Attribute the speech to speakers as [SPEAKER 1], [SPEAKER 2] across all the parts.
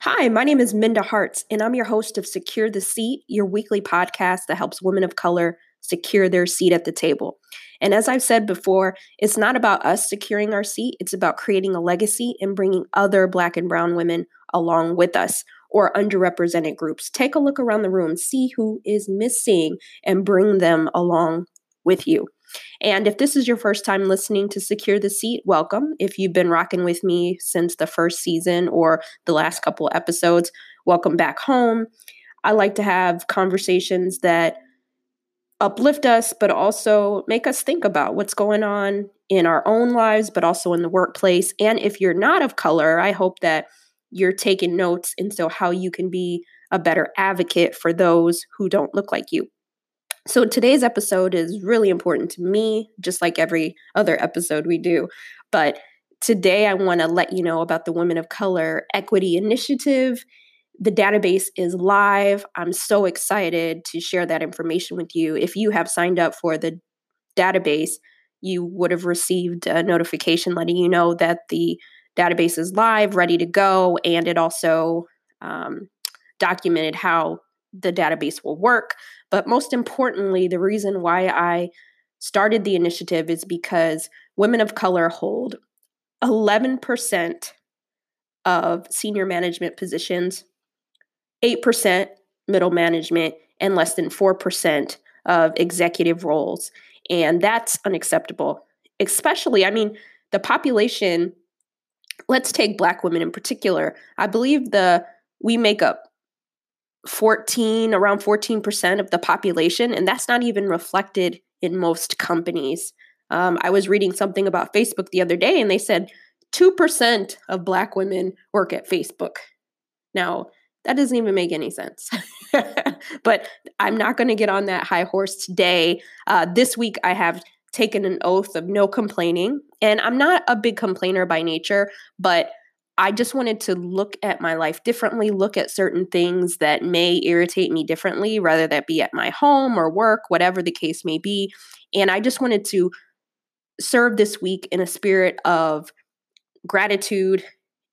[SPEAKER 1] Hi, my name is Minda Harts, and I'm your host of Secure the Seat, your weekly podcast that helps women of color secure their seat at the table. And as I've said before, it's not about us securing our seat, it's about creating a legacy and bringing other Black and Brown women along with us or underrepresented groups. Take a look around the room, see who is missing, and bring them along with you. And if this is your first time listening to Secure the Seat, welcome. If you've been rocking with me since the first season or the last couple episodes, welcome back home. I like to have conversations that uplift us, but also make us think about what's going on in our own lives, but also in the workplace. And if you're not of color, I hope that you're taking notes into how you can be a better advocate for those who don't look like you. So today's episode is really important to me, just like every other episode we do. But today I want to let you know about the Women of Color Equity Initiative. The database is live. I'm so excited to share that information with you. If you have signed up for the database, you would have received a notification letting you know that the database is live, ready to go, and it also um, documented how the database will work. But most importantly, the reason why I started the initiative is because women of color hold 11% of senior management positions, 8% middle management, and less than 4% of executive roles. And that's unacceptable. Especially, I mean, the population, let's take Black women in particular. I believe the we make up 14 around 14% of the population and that's not even reflected in most companies. Um, i was reading something about facebook the other day and they said 2% of black women work at facebook. Now that doesn't even make any sense. But i'm not going to get on that high horse today. Uh, this week i have taken an oath of no complaining and i'm not a big complainer by nature but I just wanted to look at my life differently, look at certain things that may irritate me differently, rather that be at my home or work, whatever the case may be. And I just wanted to serve this week in a spirit of gratitude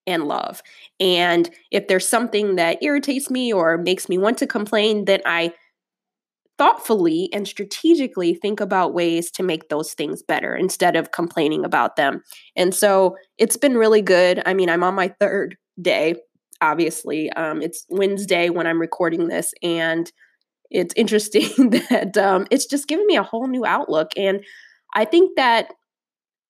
[SPEAKER 1] and love. And if there's something that irritates me or makes me want to complain, then I thoughtfully and strategically think about ways to make those things better instead of complaining about them. And so it's been really good. I mean, I'm on my third day, obviously. Um, it's Wednesday when I'm recording this, and it's interesting that um, it's just given me a whole new outlook. And I think that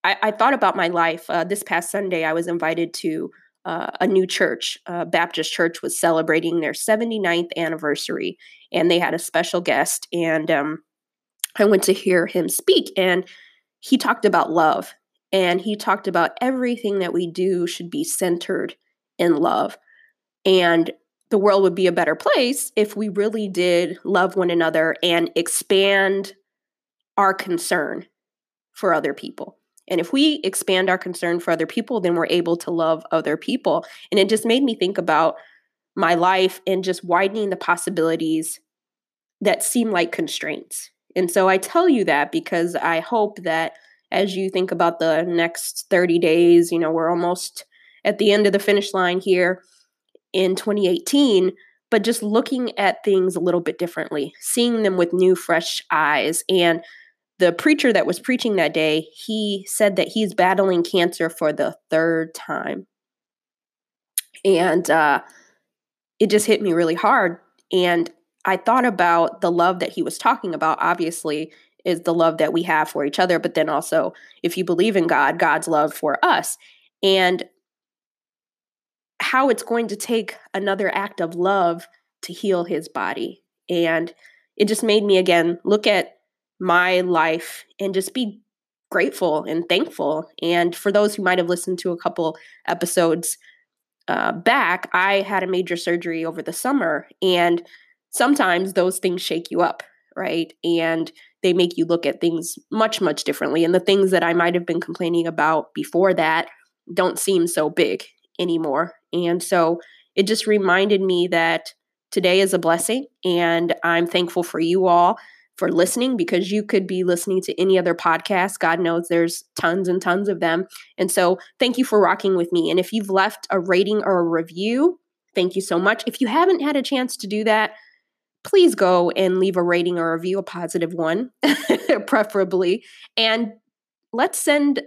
[SPEAKER 1] I, I thought about my life. Uh, this past Sunday, I was invited to uh, a new church, uh, Baptist church, was celebrating their 79th anniversary, and they had a special guest. And um, I went to hear him speak, and he talked about love, and he talked about everything that we do should be centered in love, and the world would be a better place if we really did love one another and expand our concern for other people. And if we expand our concern for other people, then we're able to love other people. And it just made me think about my life and just widening the possibilities that seem like constraints. And so I tell you that because I hope that as you think about the next 30 days, you know, we're almost at the end of the finish line here in 2018, but just looking at things a little bit differently, seeing them with new, fresh eyes, and the preacher that was preaching that day, he said that he's battling cancer for the third time. And uh, it just hit me really hard. And I thought about the love that he was talking about, obviously, is the love that we have for each other, but then also, if you believe in God, God's love for us. And how it's going to take another act of love to heal his body. And it just made me again look at my life and just be grateful and thankful. And for those who might have listened to a couple episodes uh, back, I had a major surgery over the summer. And sometimes those things shake you up, right? And they make you look at things much, much differently. And the things that I might have been complaining about before that don't seem so big anymore. And so it just reminded me that today is a blessing. And I'm thankful for you all for listening because you could be listening to any other podcast. God knows there's tons and tons of them. And so thank you for rocking with me. And if you've left a rating or a review, Thank you so much. If you haven't had a chance to do that, please go and leave a rating or review, a positive one, preferably. And let's send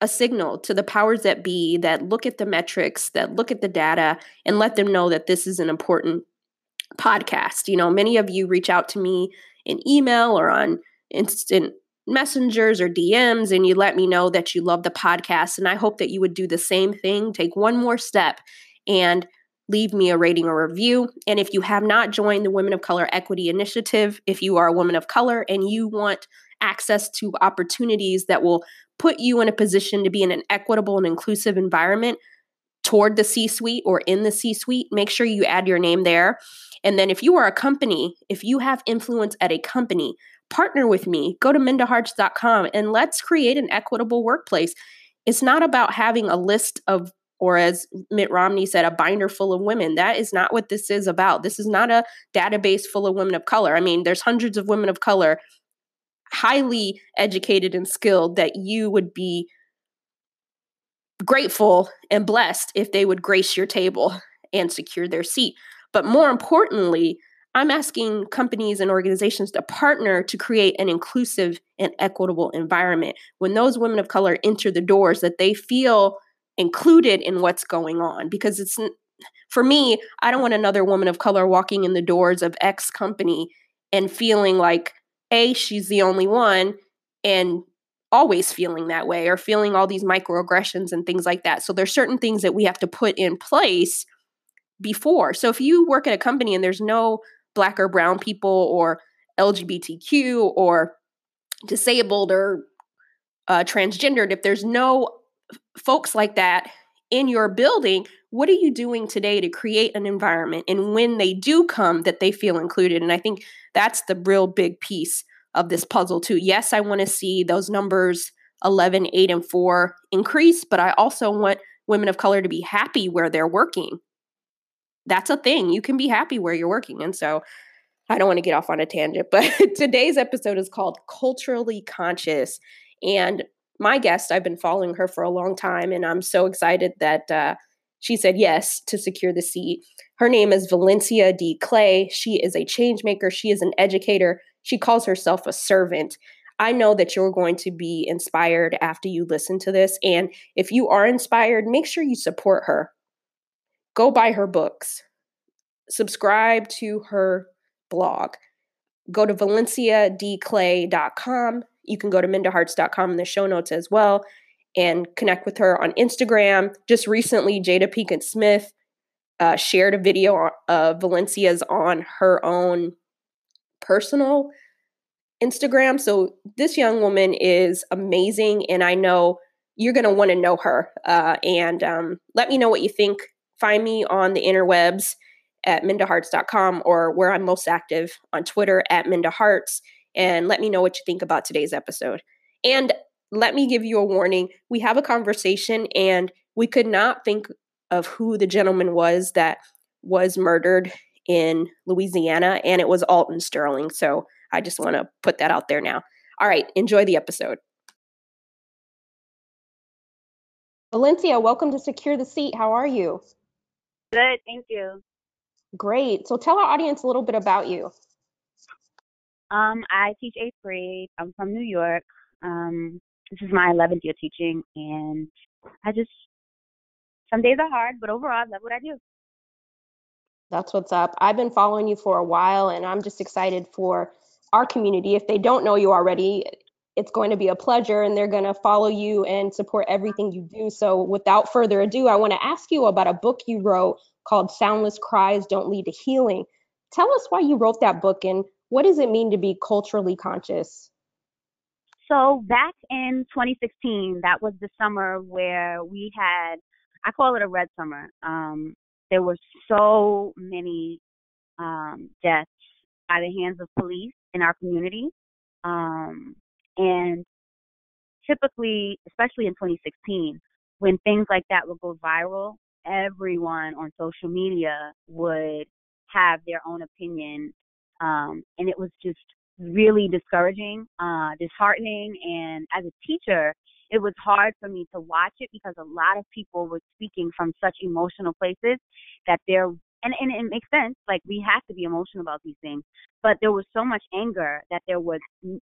[SPEAKER 1] a signal to the powers that be that look at the metrics, that look at the data, and let them know that this is an important podcast. You know, many of you reach out to me in email or on instant messengers or DMs and you let me know that you love the podcast. And I hope that you would do the same thing. Take one more step and leave me a rating or review. And if you have not joined the Women of Color Equity Initiative, if you are a woman of color and you want access to opportunities that will put you in a position to be in an equitable and inclusive environment toward the C suite or in the C suite, make sure you add your name there. And then if you are a company, if you have influence at a company, partner with me. Go to mindaharts.com and let's create an equitable workplace. It's not about having a list of or as Mitt Romney said, a binder full of women. That is not what this is about. This is not a database full of women of color. I mean, there's hundreds of women of color, highly educated and skilled, that you would be grateful and blessed if they would grace your table and secure their seat. But more importantly, I'm asking companies and organizations to partner to create an inclusive and equitable environment. When those women of color enter the doors, that they feel included in what's going on. Because it's, for me, I don't want another woman of color walking in the doors of X company and feeling like, A, she's the only one, and always feeling that way or feeling all these microaggressions and things like that. So there's certain things that we have to put in place before. So if you work at a company and there's no black or brown people or LGBTQ or disabled or uh, transgendered, if there's no folks like that in your building, what are you doing today to create an environment? And when they do come, that they feel included. And I think that's the real big piece of this puzzle, too. Yes, I want to see those numbers 11, 8, and 4 increase, but I also want women of color to be happy where they're working that's a thing. You can be happy where you're working. And so I don't want to get off on a tangent, but today's episode is called Culturally Conscious. And my guest, I've been following her for a long time, and I'm so excited that uh, she said yes to secure the seat. Her name is Valencia D. Clay. She is a change maker, she is an educator. She calls herself a servant. I know that you're going to be inspired after you listen to this. And if you are inspired, make sure you support her go buy her books, subscribe to her blog, go to valenciadclay.com. You can go to mindaharts.com in the show notes as well and connect with her on Instagram. Just recently, Jada Pinkett Smith uh, shared a video of Valencia's on her own personal Instagram. So this young woman is amazing, and I know you're going to want to know her. Uh, and um, let me know what you think find me on the interwebs at mindaharts.com or where I'm most active on Twitter at mindaharts and let me know what you think about today's episode. And let me give you a warning. We have a conversation and we could not think of who the gentleman was that was murdered in Louisiana and it was Alton Sterling. So I just want to put that out there now. All right, enjoy the episode. Valencia, welcome to Secure the Seat. How are you?
[SPEAKER 2] Good, thank you.
[SPEAKER 1] Great. So tell our audience a little bit about you.
[SPEAKER 2] Um, I teach eighth grade. I'm from New York. Um, this is my 11th year teaching, and I just some days are hard, but overall, I love what I do.
[SPEAKER 1] That's what's up. I've been following you for a while, and I'm just excited for our community. If they don't know you already, it's going to be a pleasure and they're going to follow you and support everything you do. So, without further ado, I want to ask you about a book you wrote called Soundless Cries Don't Lead to Healing. Tell us why you wrote that book and what does it mean to be culturally conscious?
[SPEAKER 2] So, back in 2016, that was the summer where we had, I call it a red summer. Um, there were so many um, deaths by the hands of police in our community. Um, and typically, especially in 2016, when things like that would go viral, everyone on social media would have their own opinion. Um, and it was just really discouraging, uh, disheartening. And as a teacher, it was hard for me to watch it because a lot of people were speaking from such emotional places that they're and, and it makes sense. Like we have to be emotional about these things, but there was so much anger that there was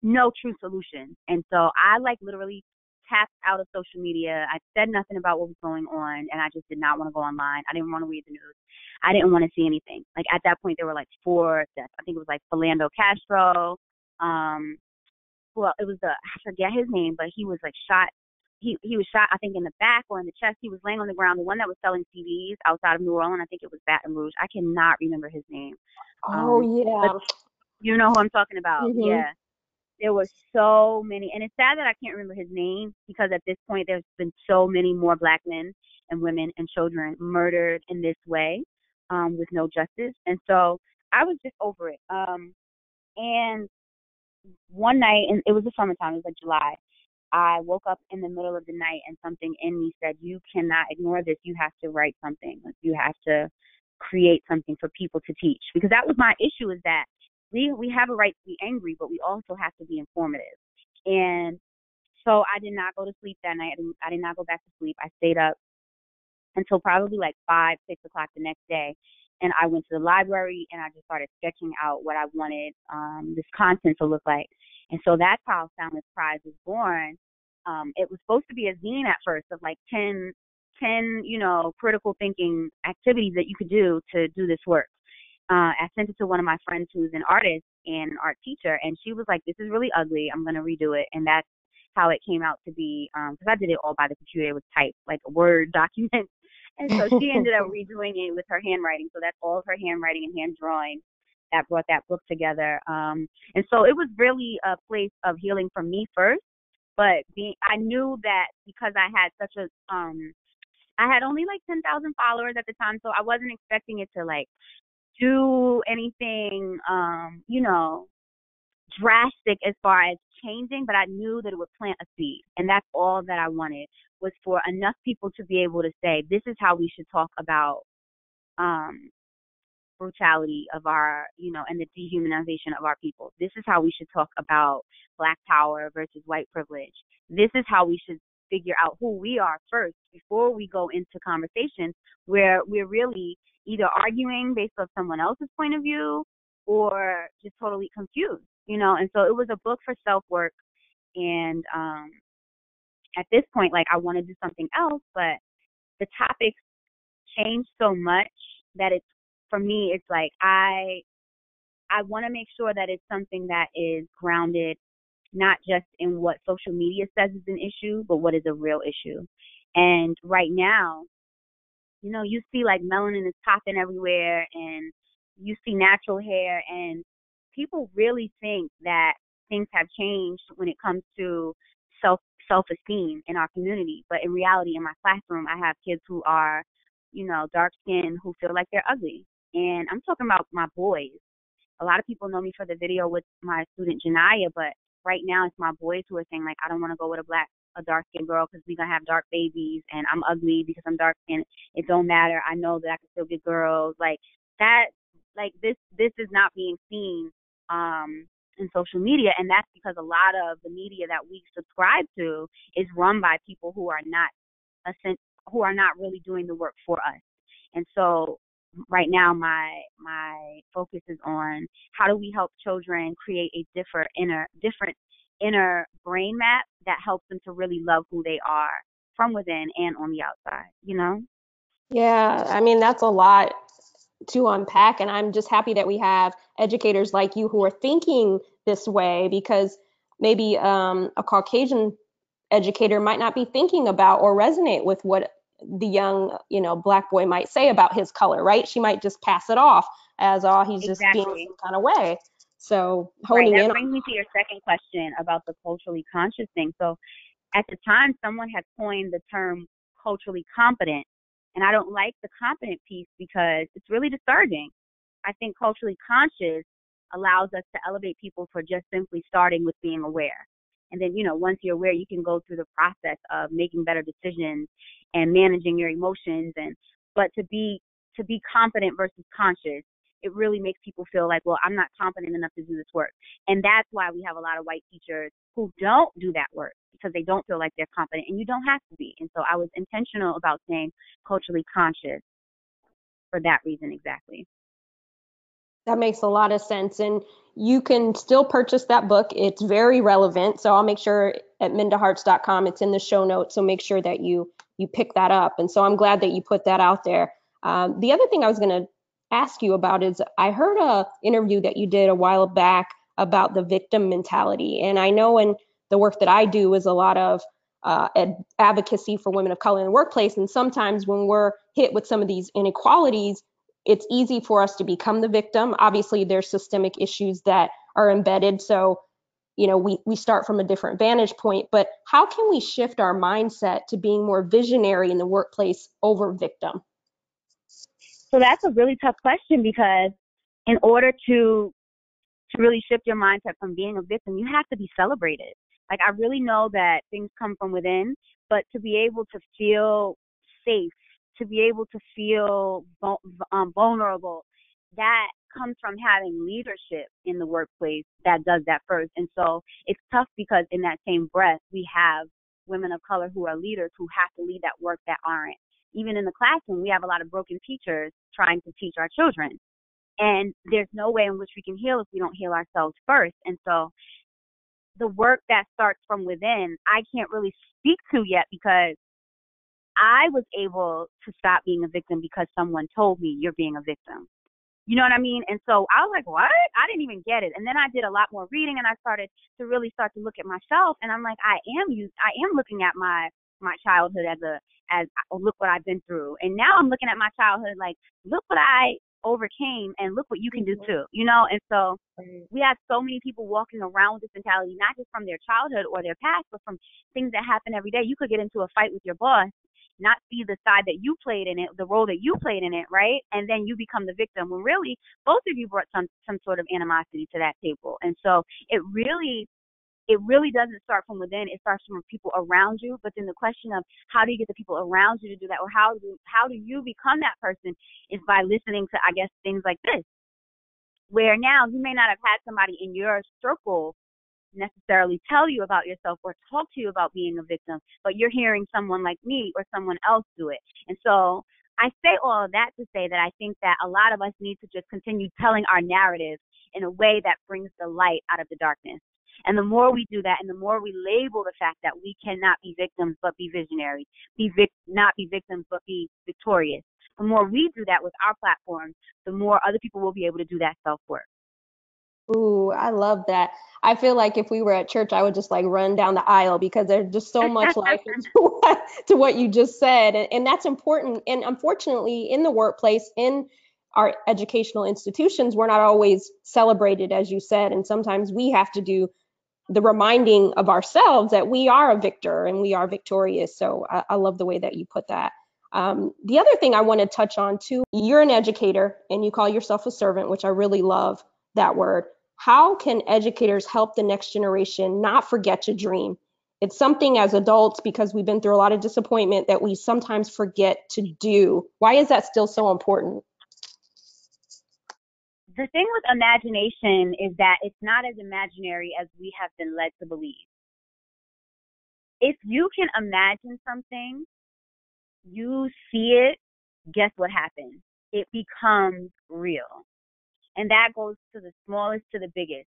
[SPEAKER 2] no true solution. And so I like literally tapped out of social media. I said nothing about what was going on, and I just did not want to go online. I didn't want to read the news. I didn't want to see anything. Like at that point, there were like four deaths. I think it was like Philando Castile. Um, well, it was the I forget his name, but he was like shot. He he was shot, I think, in the back or in the chest. He was laying on the ground. The one that was selling CDs outside of New Orleans, I think it was Baton Rouge. I cannot remember his name.
[SPEAKER 1] Oh um, yeah.
[SPEAKER 2] You know who I'm talking about?
[SPEAKER 1] Mm-hmm.
[SPEAKER 2] Yeah. There were so many, and it's sad that I can't remember his name because at this point there's been so many more black men and women and children murdered in this way um, with no justice. And so I was just over it. Um, and one night, and it was the summertime, it was like July. I woke up in the middle of the night and something in me said, You cannot ignore this. You have to write something. You have to create something for people to teach. Because that was my issue is that we we have a right to be angry, but we also have to be informative. And so I did not go to sleep that night. I, didn't, I did not go back to sleep. I stayed up until probably like five, six o'clock the next day and I went to the library and I just started sketching out what I wanted um, this content to look like. And so that's how Soundless Cries was born. Um, it was supposed to be a zine at first of like 10, 10, you know, critical thinking activities that you could do to do this work. Uh, I sent it to one of my friends who's an artist and an art teacher, and she was like, "This is really ugly. I'm gonna redo it." And that's how it came out to be. Because um, I did it all by the computer. It was typed like a Word document and so she ended up redoing it with her handwriting. So that's all of her handwriting and hand drawing that brought that book together. Um, and so it was really a place of healing for me first. But being, I knew that because I had such a, um, I had only like 10,000 followers at the time, so I wasn't expecting it to like do anything, um, you know, drastic as far as changing, but I knew that it would plant a seed. And that's all that I wanted was for enough people to be able to say, this is how we should talk about um, brutality of our, you know, and the dehumanization of our people. This is how we should talk about black power versus white privilege. This is how we should figure out who we are first before we go into conversations where we're really either arguing based off someone else's point of view or just totally confused you know and so it was a book for self work and um at this point like i want to do something else but the topics change so much that it's for me it's like i i want to make sure that it's something that is grounded not just in what social media says is an issue but what is a real issue. And right now you know you see like melanin is popping everywhere and you see natural hair and people really think that things have changed when it comes to self self esteem in our community. But in reality, in my classroom, I have kids who are, you know, dark skinned who feel like they're ugly. And I'm talking about my boys. A lot of people know me for the video with my student Janaya, but right now it's my boys who are saying like, I don't want to go with a black, a dark skinned girl because we're gonna have dark babies, and I'm ugly because I'm dark skinned. It don't matter. I know that I can still get girls. Like that. Like this. This is not being seen um, in social media, and that's because a lot of the media that we subscribe to is run by people who are not who are not really doing the work for us. And so right now my my focus is on how do we help children create a different inner different inner brain map that helps them to really love who they are from within and on the outside, you know?
[SPEAKER 1] Yeah, I mean that's a lot to unpack. And I'm just happy that we have educators like you who are thinking this way because maybe um, a Caucasian educator might not be thinking about or resonate with what the young, you know, black boy might say about his color, right? She might just pass it off as, oh, he's exactly. just being some kind of way. So
[SPEAKER 2] honing right, that in. brings me to your second question about the culturally conscious thing. So at the time, someone had coined the term culturally competent, and I don't like the competent piece because it's really discouraging. I think culturally conscious allows us to elevate people for just simply starting with being aware. And then, you know, once you're aware, you can go through the process of making better decisions and managing your emotions and but to be to be competent versus conscious it really makes people feel like, well, I'm not competent enough to do this work. And that's why we have a lot of white teachers who don't do that work because they don't feel like they're competent and you don't have to be. And so I was intentional about saying culturally conscious for that reason exactly.
[SPEAKER 1] That makes a lot of sense. And you can still purchase that book. It's very relevant. So I'll make sure at mindaharts.com it's in the show notes. So make sure that you you pick that up. And so I'm glad that you put that out there. Um, the other thing I was going to ask you about is I heard a interview that you did a while back about the victim mentality. And I know in the work that I do is a lot of uh, ad- advocacy for women of color in the workplace. And sometimes when we're hit with some of these inequalities, it's easy for us to become the victim. Obviously, there's systemic issues that are embedded. So, you know, we, we start from a different vantage point, but how can we shift our mindset to being more visionary in the workplace over victim?
[SPEAKER 2] So that's a really tough question because in order to to really shift your mindset from being a victim, you have to be celebrated. Like I really know that things come from within, but to be able to feel safe, to be able to feel um, vulnerable, that comes from having leadership in the workplace that does that first. And so it's tough because in that same breath, we have women of color who are leaders who have to lead that work that aren't. Even in the classroom, we have a lot of broken teachers trying to teach our children. And there's no way in which we can heal if we don't heal ourselves first. And so the work that starts from within, I can't really speak to yet because I was able to stop being a victim because someone told me you're being a victim. You know what I mean? And so I was like, what? I didn't even get it. And then I did a lot more reading and I started to really start to look at myself and I'm like, I am you I am looking at my my childhood as a as oh, look what I've been through. And now I'm looking at my childhood like, look what I overcame and look what you can do mm-hmm. too, you know? And so we have so many people walking around with this mentality, not just from their childhood or their past, but from things that happen every day. You could get into a fight with your boss, not see the side that you played in it, the role that you played in it, right? And then you become the victim when really both of you brought some some sort of animosity to that table. And so it really it really doesn't start from within. It starts from people around you. But then the question of how do you get the people around you to do that, or how do how do you become that person, is by listening to I guess things like this, where now you may not have had somebody in your circle necessarily tell you about yourself or talk to you about being a victim, but you're hearing someone like me or someone else do it. And so I say all of that to say that I think that a lot of us need to just continue telling our narrative in a way that brings the light out of the darkness. And the more we do that, and the more we label the fact that we cannot be victims but be visionaries, be vic- not be victims but be victorious, the more we do that with our platforms, the more other people will be able to do that self work.
[SPEAKER 1] Ooh, I love that. I feel like if we were at church, I would just like run down the aisle because there's just so much life to what, to what you just said. And, and that's important. And unfortunately, in the workplace, in our educational institutions, we're not always celebrated, as you said. And sometimes we have to do the reminding of ourselves that we are a victor and we are victorious. So I, I love the way that you put that. Um, the other thing I want to touch on too, you're an educator and you call yourself a servant, which I really love that word. How can educators help the next generation not forget to dream? It's something as adults, because we've been through a lot of disappointment, that we sometimes forget to do. Why is that still so important?
[SPEAKER 2] The thing with imagination is that it's not as imaginary as we have been led to believe. If you can imagine something, you see it, guess what happens? It becomes real. And that goes to the smallest to the biggest.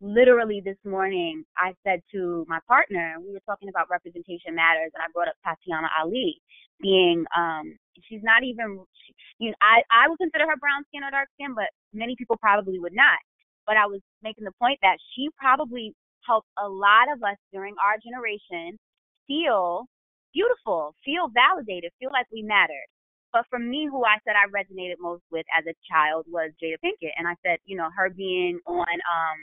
[SPEAKER 2] Literally this morning, I said to my partner, we were talking about representation matters, and I brought up Tatiana Ali being um she's not even you know I I would consider her brown skin or dark skin, but many people probably would not. But I was making the point that she probably helped a lot of us during our generation feel beautiful, feel validated, feel like we mattered. But for me, who I said I resonated most with as a child was Jada Pinkett, and I said, you know, her being on um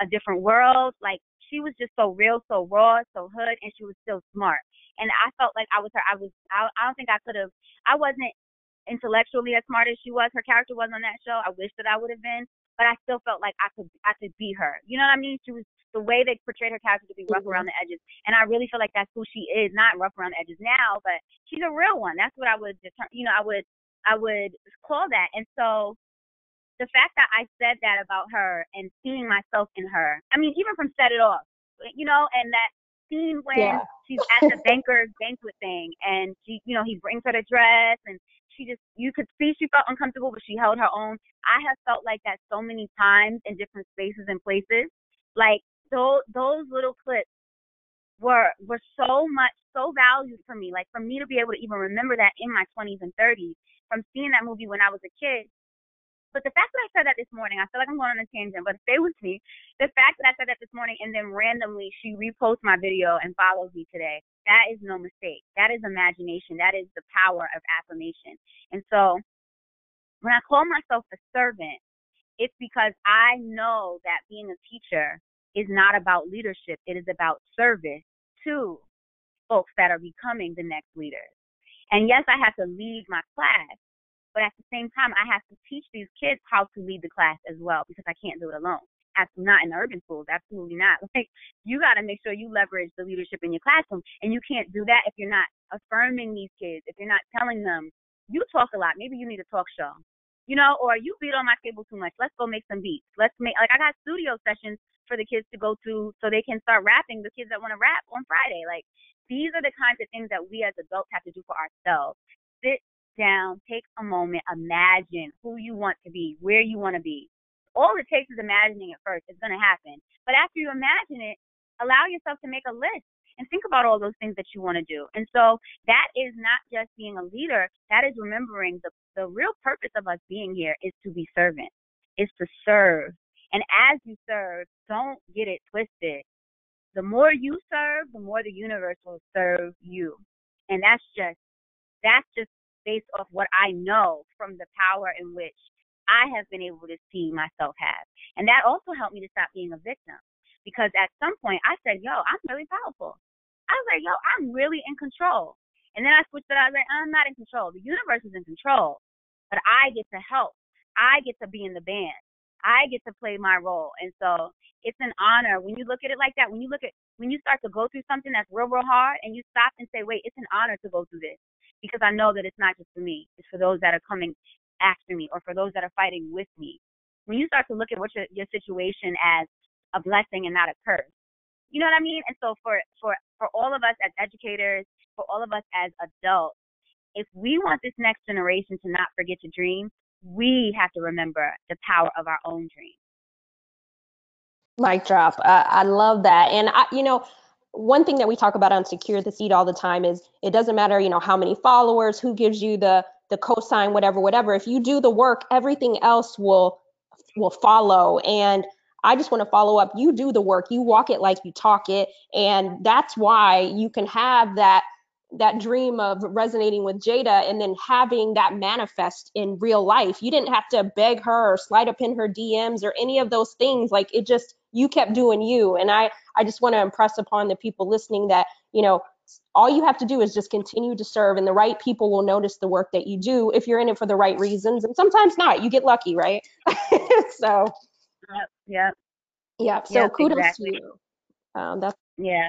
[SPEAKER 2] a different world, like she was just so real, so raw, so hood, and she was still smart and I felt like I was her. I was. I, I don't think I could have. I wasn't intellectually as smart as she was. Her character was on that show. I wish that I would have been, but I still felt like I could. I could be her. You know what I mean? She was the way they portrayed her character to be rough mm-hmm. around the edges, and I really feel like that's who she is. Not rough around the edges now, but she's a real one. That's what I would determine. You know, I would. I would call that. And so the fact that I said that about her and seeing myself in her, I mean, even from Set It Off, you know, and that scene when yeah. she's at the banker's banquet thing and she, you know, he brings her the dress and she just, you could see she felt uncomfortable, but she held her own. I have felt like that so many times in different spaces and places. Like those, those little clips were, were so much, so valued for me. Like for me to be able to even remember that in my 20s and 30s from seeing that movie when I was a kid but the fact that I said that this morning, I feel like I'm going on a tangent, but stay with me. The fact that I said that this morning and then randomly she reposts my video and follows me today, that is no mistake. That is imagination. That is the power of affirmation. And so when I call myself a servant, it's because I know that being a teacher is not about leadership. It is about service to folks that are becoming the next leaders. And yes, I have to lead my class, but at the same time, I have to teach these kids how to lead the class as well because I can't do it alone. Not in the urban schools. Absolutely not. Like you got to make sure you leverage the leadership in your classroom, and you can't do that if you're not affirming these kids. If you're not telling them, you talk a lot. Maybe you need a talk show, you know, or you beat on my table too much. Let's go make some beats. Let's make like I got studio sessions for the kids to go to so they can start rapping. The kids that want to rap on Friday, like these are the kinds of things that we as adults have to do for ourselves. Sit down, take a moment, imagine who you want to be, where you want to be. All it takes is imagining it first. It's going to happen. But after you imagine it, allow yourself to make a list and think about all those things that you want to do. And so that is not just being a leader, that is remembering the, the real purpose of us being here is to be servants, is to serve. And as you serve, don't get it twisted. The more you serve, the more the universe will serve you. And that's just that's just based off what I know from the power in which I have been able to see myself have. And that also helped me to stop being a victim. Because at some point I said, yo, I'm really powerful. I was like, yo, I'm really in control. And then I switched it. I was like, I'm not in control. The universe is in control, but I get to help. I get to be in the band. I get to play my role. And so it's an honor when you look at it like that. When you look at, when you start to go through something that's real, real hard and you stop and say, wait, it's an honor to go through this because I know that it's not just for me. It's for those that are coming after me or for those that are fighting with me. When you start to look at what your, your situation as a blessing and not a curse, you know what I mean? And so for, for, for all of us as educators, for all of us as adults, if we want this next generation to not forget to dream, we have to remember the power of our own dreams.
[SPEAKER 1] Mic drop. Uh, I love that. And I, you know, one thing that we talk about on secure the seat all the time is it doesn't matter you know how many followers who gives you the the cosign whatever whatever. If you do the work everything else will will follow. And i just want to follow up. You do the work. You walk it like you talk it. And that's why you can have that that dream of resonating with Jada and then having that manifest in real life. You didn't have to beg her or slide up in her DMs or any of those things. Like it just you kept doing you. And I I just want to impress upon the people listening that, you know, all you have to do is just continue to serve and the right people will notice the work that you do if you're in it for the right reasons and sometimes not. You get lucky, right? so
[SPEAKER 2] Yep. Yep.
[SPEAKER 1] Yeah. So yep, kudos exactly. to you. Um, that's
[SPEAKER 2] yeah.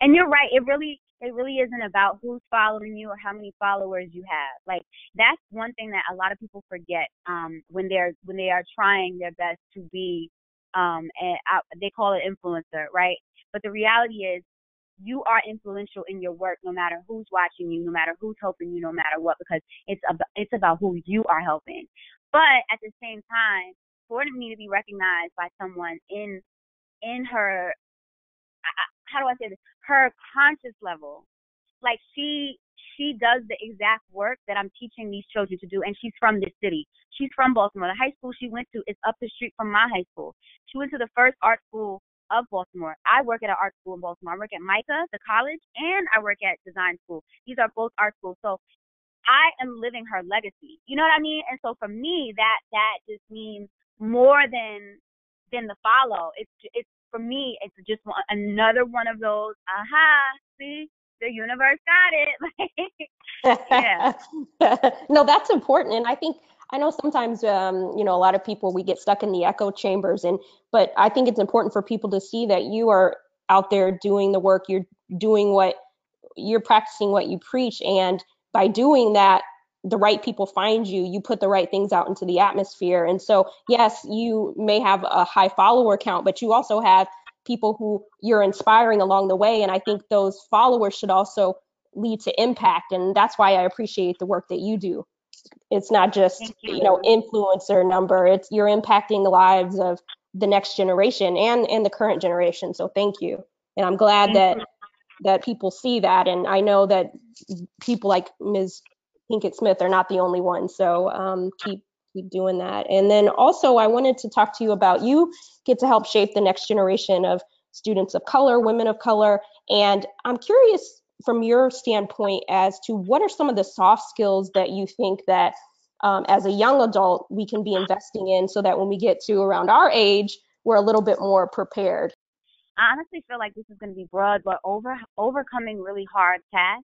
[SPEAKER 2] And you're right. It really it really isn't about who's following you or how many followers you have. Like that's one thing that a lot of people forget um, when they're when they are trying their best to be um, and I, they call it influencer, right? But the reality is you are influential in your work no matter who's watching you, no matter who's helping you, no matter what, because it's about it's about who you are helping. But at the same time, for me to be recognized by someone in in her how do I say this? Her conscious level. Like she she does the exact work that I'm teaching these children to do, and she's from this city. She's from Baltimore. The high school she went to is up the street from my high school. She went to the first art school of Baltimore. I work at an art school in Baltimore. I work at MICA, the college, and I work at design school. These are both art schools. So I am living her legacy. You know what I mean? And so for me, that that just means more than than the follow. It's it's for me, it's just one, another one of those, aha, see, the universe got it. yeah.
[SPEAKER 1] no, that's important. And I think, I know sometimes, um, you know, a lot of people, we get stuck in the echo chambers and, but I think it's important for people to see that you are out there doing the work, you're doing what, you're practicing what you preach. And by doing that, the right people find you, you put the right things out into the atmosphere. And so, yes, you may have a high follower count, but you also have people who you're inspiring along the way. And I think those followers should also lead to impact. And that's why I appreciate the work that you do. It's not just, you. you know, influencer number. It's you're impacting the lives of the next generation and and the current generation. So thank you. And I'm glad thank that you. that people see that. And I know that people like Ms. Pinkett Smith are not the only ones. So um, keep keep doing that. And then also, I wanted to talk to you about you get to help shape the next generation of students of color, women of color, and I'm curious from your standpoint as to what are some of the soft skills that you think that um, as a young adult we can be investing in so that when we get to around our age we're a little bit more prepared
[SPEAKER 2] i honestly feel like this is going to be broad but over overcoming really hard tasks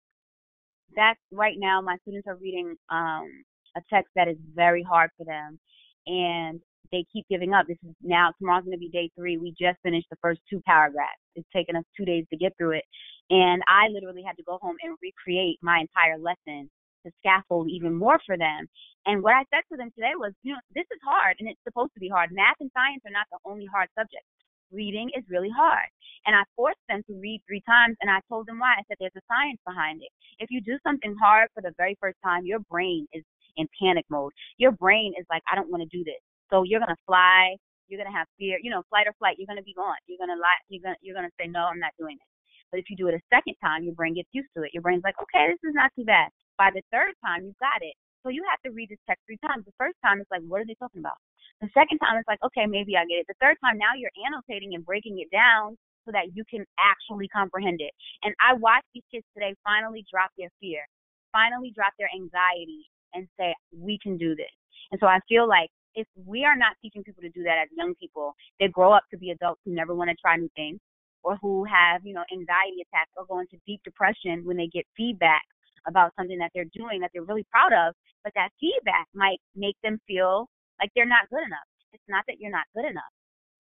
[SPEAKER 2] that's right now my students are reading um, a text that is very hard for them and they keep giving up. This is now tomorrow's going to be day three. We just finished the first two paragraphs. It's taken us two days to get through it, and I literally had to go home and recreate my entire lesson to scaffold even more for them. And what I said to them today was, you know, this is hard, and it's supposed to be hard. Math and science are not the only hard subjects. Reading is really hard. And I forced them to read three times, and I told them why. I said, there's a science behind it. If you do something hard for the very first time, your brain is in panic mode. Your brain is like, I don't want to do this. So you're gonna fly. You're gonna have fear. You know, flight or flight. You're gonna be gone. You're gonna lie. You're gonna you're gonna say no. I'm not doing it. But if you do it a second time, your brain gets used to it. Your brain's like, okay, this is not too bad. By the third time, you've got it. So you have to read this text three times. The first time, it's like, what are they talking about? The second time, it's like, okay, maybe I get it. The third time, now you're annotating and breaking it down so that you can actually comprehend it. And I watched these kids today finally drop their fear, finally drop their anxiety, and say, we can do this. And so I feel like if we are not teaching people to do that as young people, they grow up to be adults who never want to try new things or who have, you know, anxiety attacks or go into deep depression when they get feedback about something that they're doing that they're really proud of, but that feedback might make them feel like they're not good enough. It's not that you're not good enough.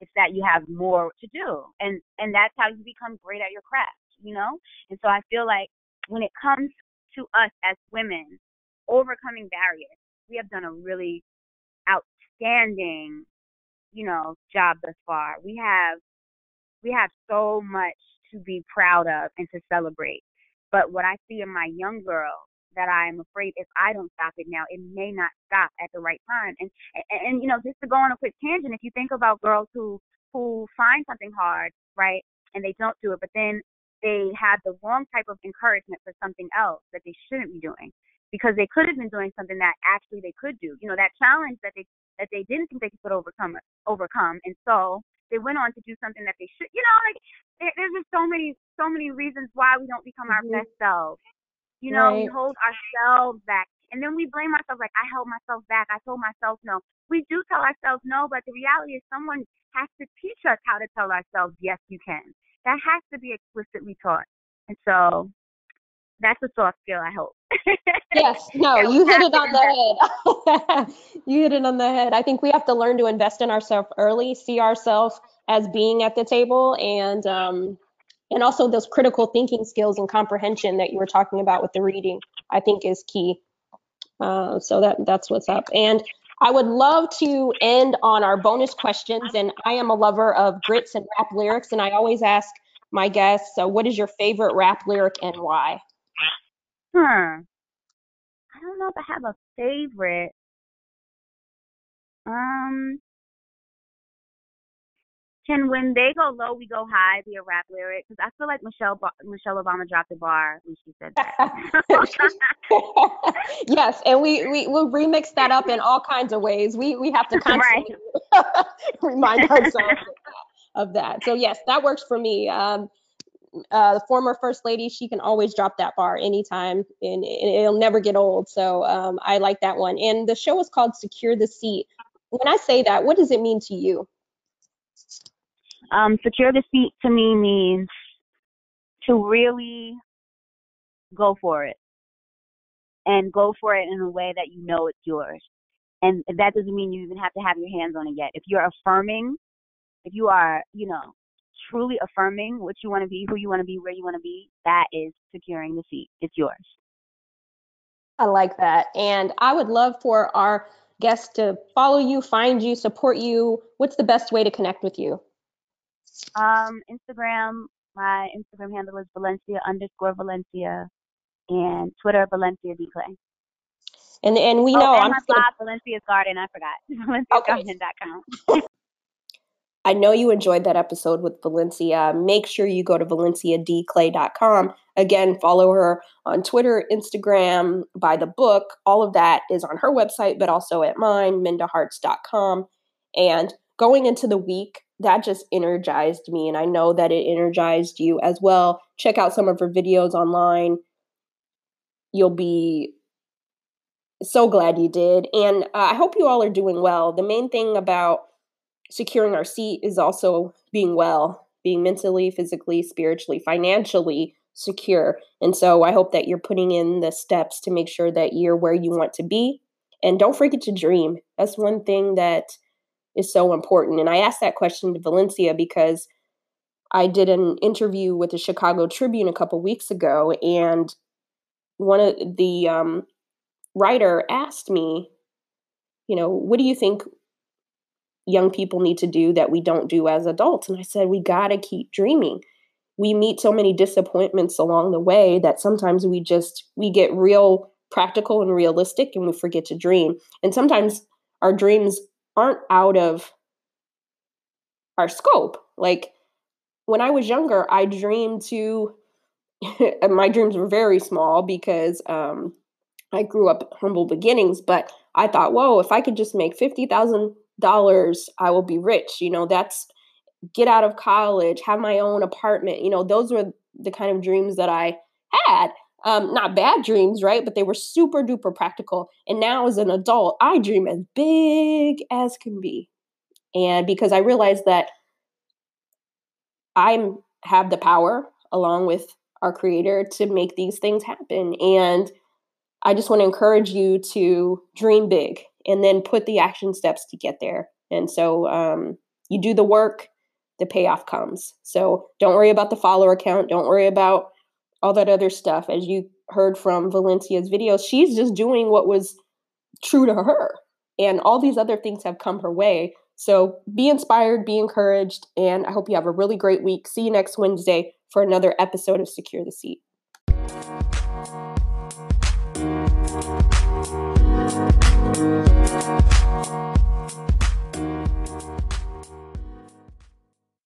[SPEAKER 2] It's that you have more to do. And and that's how you become great at your craft, you know? And so I feel like when it comes to us as women overcoming barriers, we have done a really outstanding, you know, job thus far. We have we have so much to be proud of and to celebrate. But what I see in my young girl that I'm afraid if I don't stop it now, it may not stop at the right time. And, and and you know, just to go on a quick tangent, if you think about girls who who find something hard, right, and they don't do it, but then they have the wrong type of encouragement for something else that they shouldn't be doing because they could have been doing something that actually they could do. You know, that challenge that they that they didn't think they could overcome overcome, and so they went on to do something that they should. You know, like there, there's just so many so many reasons why we don't become mm-hmm. our best selves. You know, right. we hold ourselves back, and then we blame ourselves like I held myself back. I told myself no. We do tell ourselves no, but the reality is someone has to teach us how to tell ourselves yes, you can. That has to be explicitly taught. And so that's a soft skill, I hope.
[SPEAKER 1] yes, no, you hit it on the head. you hit it on the head. I think we have to learn to invest in ourselves early, see ourselves as being at the table, and um, and also those critical thinking skills and comprehension that you were talking about with the reading. I think is key. Uh, so that that's what's up. And I would love to end on our bonus questions. And I am a lover of grits and rap lyrics, and I always ask my guests, so what is your favorite rap lyric and why?
[SPEAKER 2] Hmm. I don't know if I have a favorite. Um, can when they go low, we go high be a rap lyric? Because I feel like Michelle Michelle Obama dropped the bar when she said that.
[SPEAKER 1] yes, and we we will remix that up in all kinds of ways. We we have to constantly remind ourselves of that. So yes, that works for me. Um, uh, the former first lady, she can always drop that bar anytime and, it'll never get old. So um, I like that one. And the show is called Secure the Seat. When I say that, what does it mean to you?
[SPEAKER 2] Um, secure the seat to me means to really go for it and go for it in a way that you know it's yours. And that doesn't mean you even have to have your hands on it yet. If you're affirming, if you are, you know, truly affirming what you want to be, who you want to be, where you want to be, that is securing the seat. It's yours.
[SPEAKER 1] I like that. And I would love for our guests to follow you, find you, support you. What's the best way to connect with you?
[SPEAKER 2] Um, Instagram, my Instagram handle is Valencia underscore Valencia, and Twitter Valencia D Clay.
[SPEAKER 1] And and we
[SPEAKER 2] oh,
[SPEAKER 1] know
[SPEAKER 2] and
[SPEAKER 1] I'm
[SPEAKER 2] my blog Valencia's Garden. I forgot valenciagarden.com.
[SPEAKER 1] I know you enjoyed that episode with Valencia. Make sure you go to valenciadclay.com. Again, follow her on Twitter, Instagram, buy the book. All of that is on her website, but also at mine, mindaharts.com. And going into the week, that just energized me. And I know that it energized you as well. Check out some of her videos online. You'll be so glad you did. And uh, I hope you all are doing well. The main thing about securing our seat is also being well, being mentally, physically, spiritually, financially secure. And so I hope that you're putting in the steps to make sure that you're where you want to be. And don't forget to dream. That's one thing that is so important. And I asked that question to Valencia because I did an interview with the Chicago Tribune a couple weeks ago, and one of the um, writer asked me, you know, what do you think young people need to do that we don't do as adults? And I said, we got to keep dreaming. We meet so many disappointments along the way that sometimes we just we get real practical and realistic and we forget to dream. And sometimes our dreams aren't out of our scope. Like when I was younger, I dreamed to my dreams were very small because um, I grew up humble beginnings, but I thought, whoa, if I could just make $50,000, I will be rich. You know, that's get out of college, have my own apartment. You know, those were the kind of dreams that I had. Um, not bad dreams, right? But they were super duper practical. And now as an adult, I dream as big as can be. And because I realized that I have the power along with our creator to make these things happen. And I just want to encourage you to dream big and then put the action steps to get there. And so um, you do the work, the payoff comes. So don't worry about the follower count. Don't worry about all that other stuff. As you heard from Valencia's video, she's just doing what was true to her. And all these other things have come her way. So be inspired, be encouraged, and I hope you have a really great week. See you next Wednesday for another episode of Secure the Seat. Bye.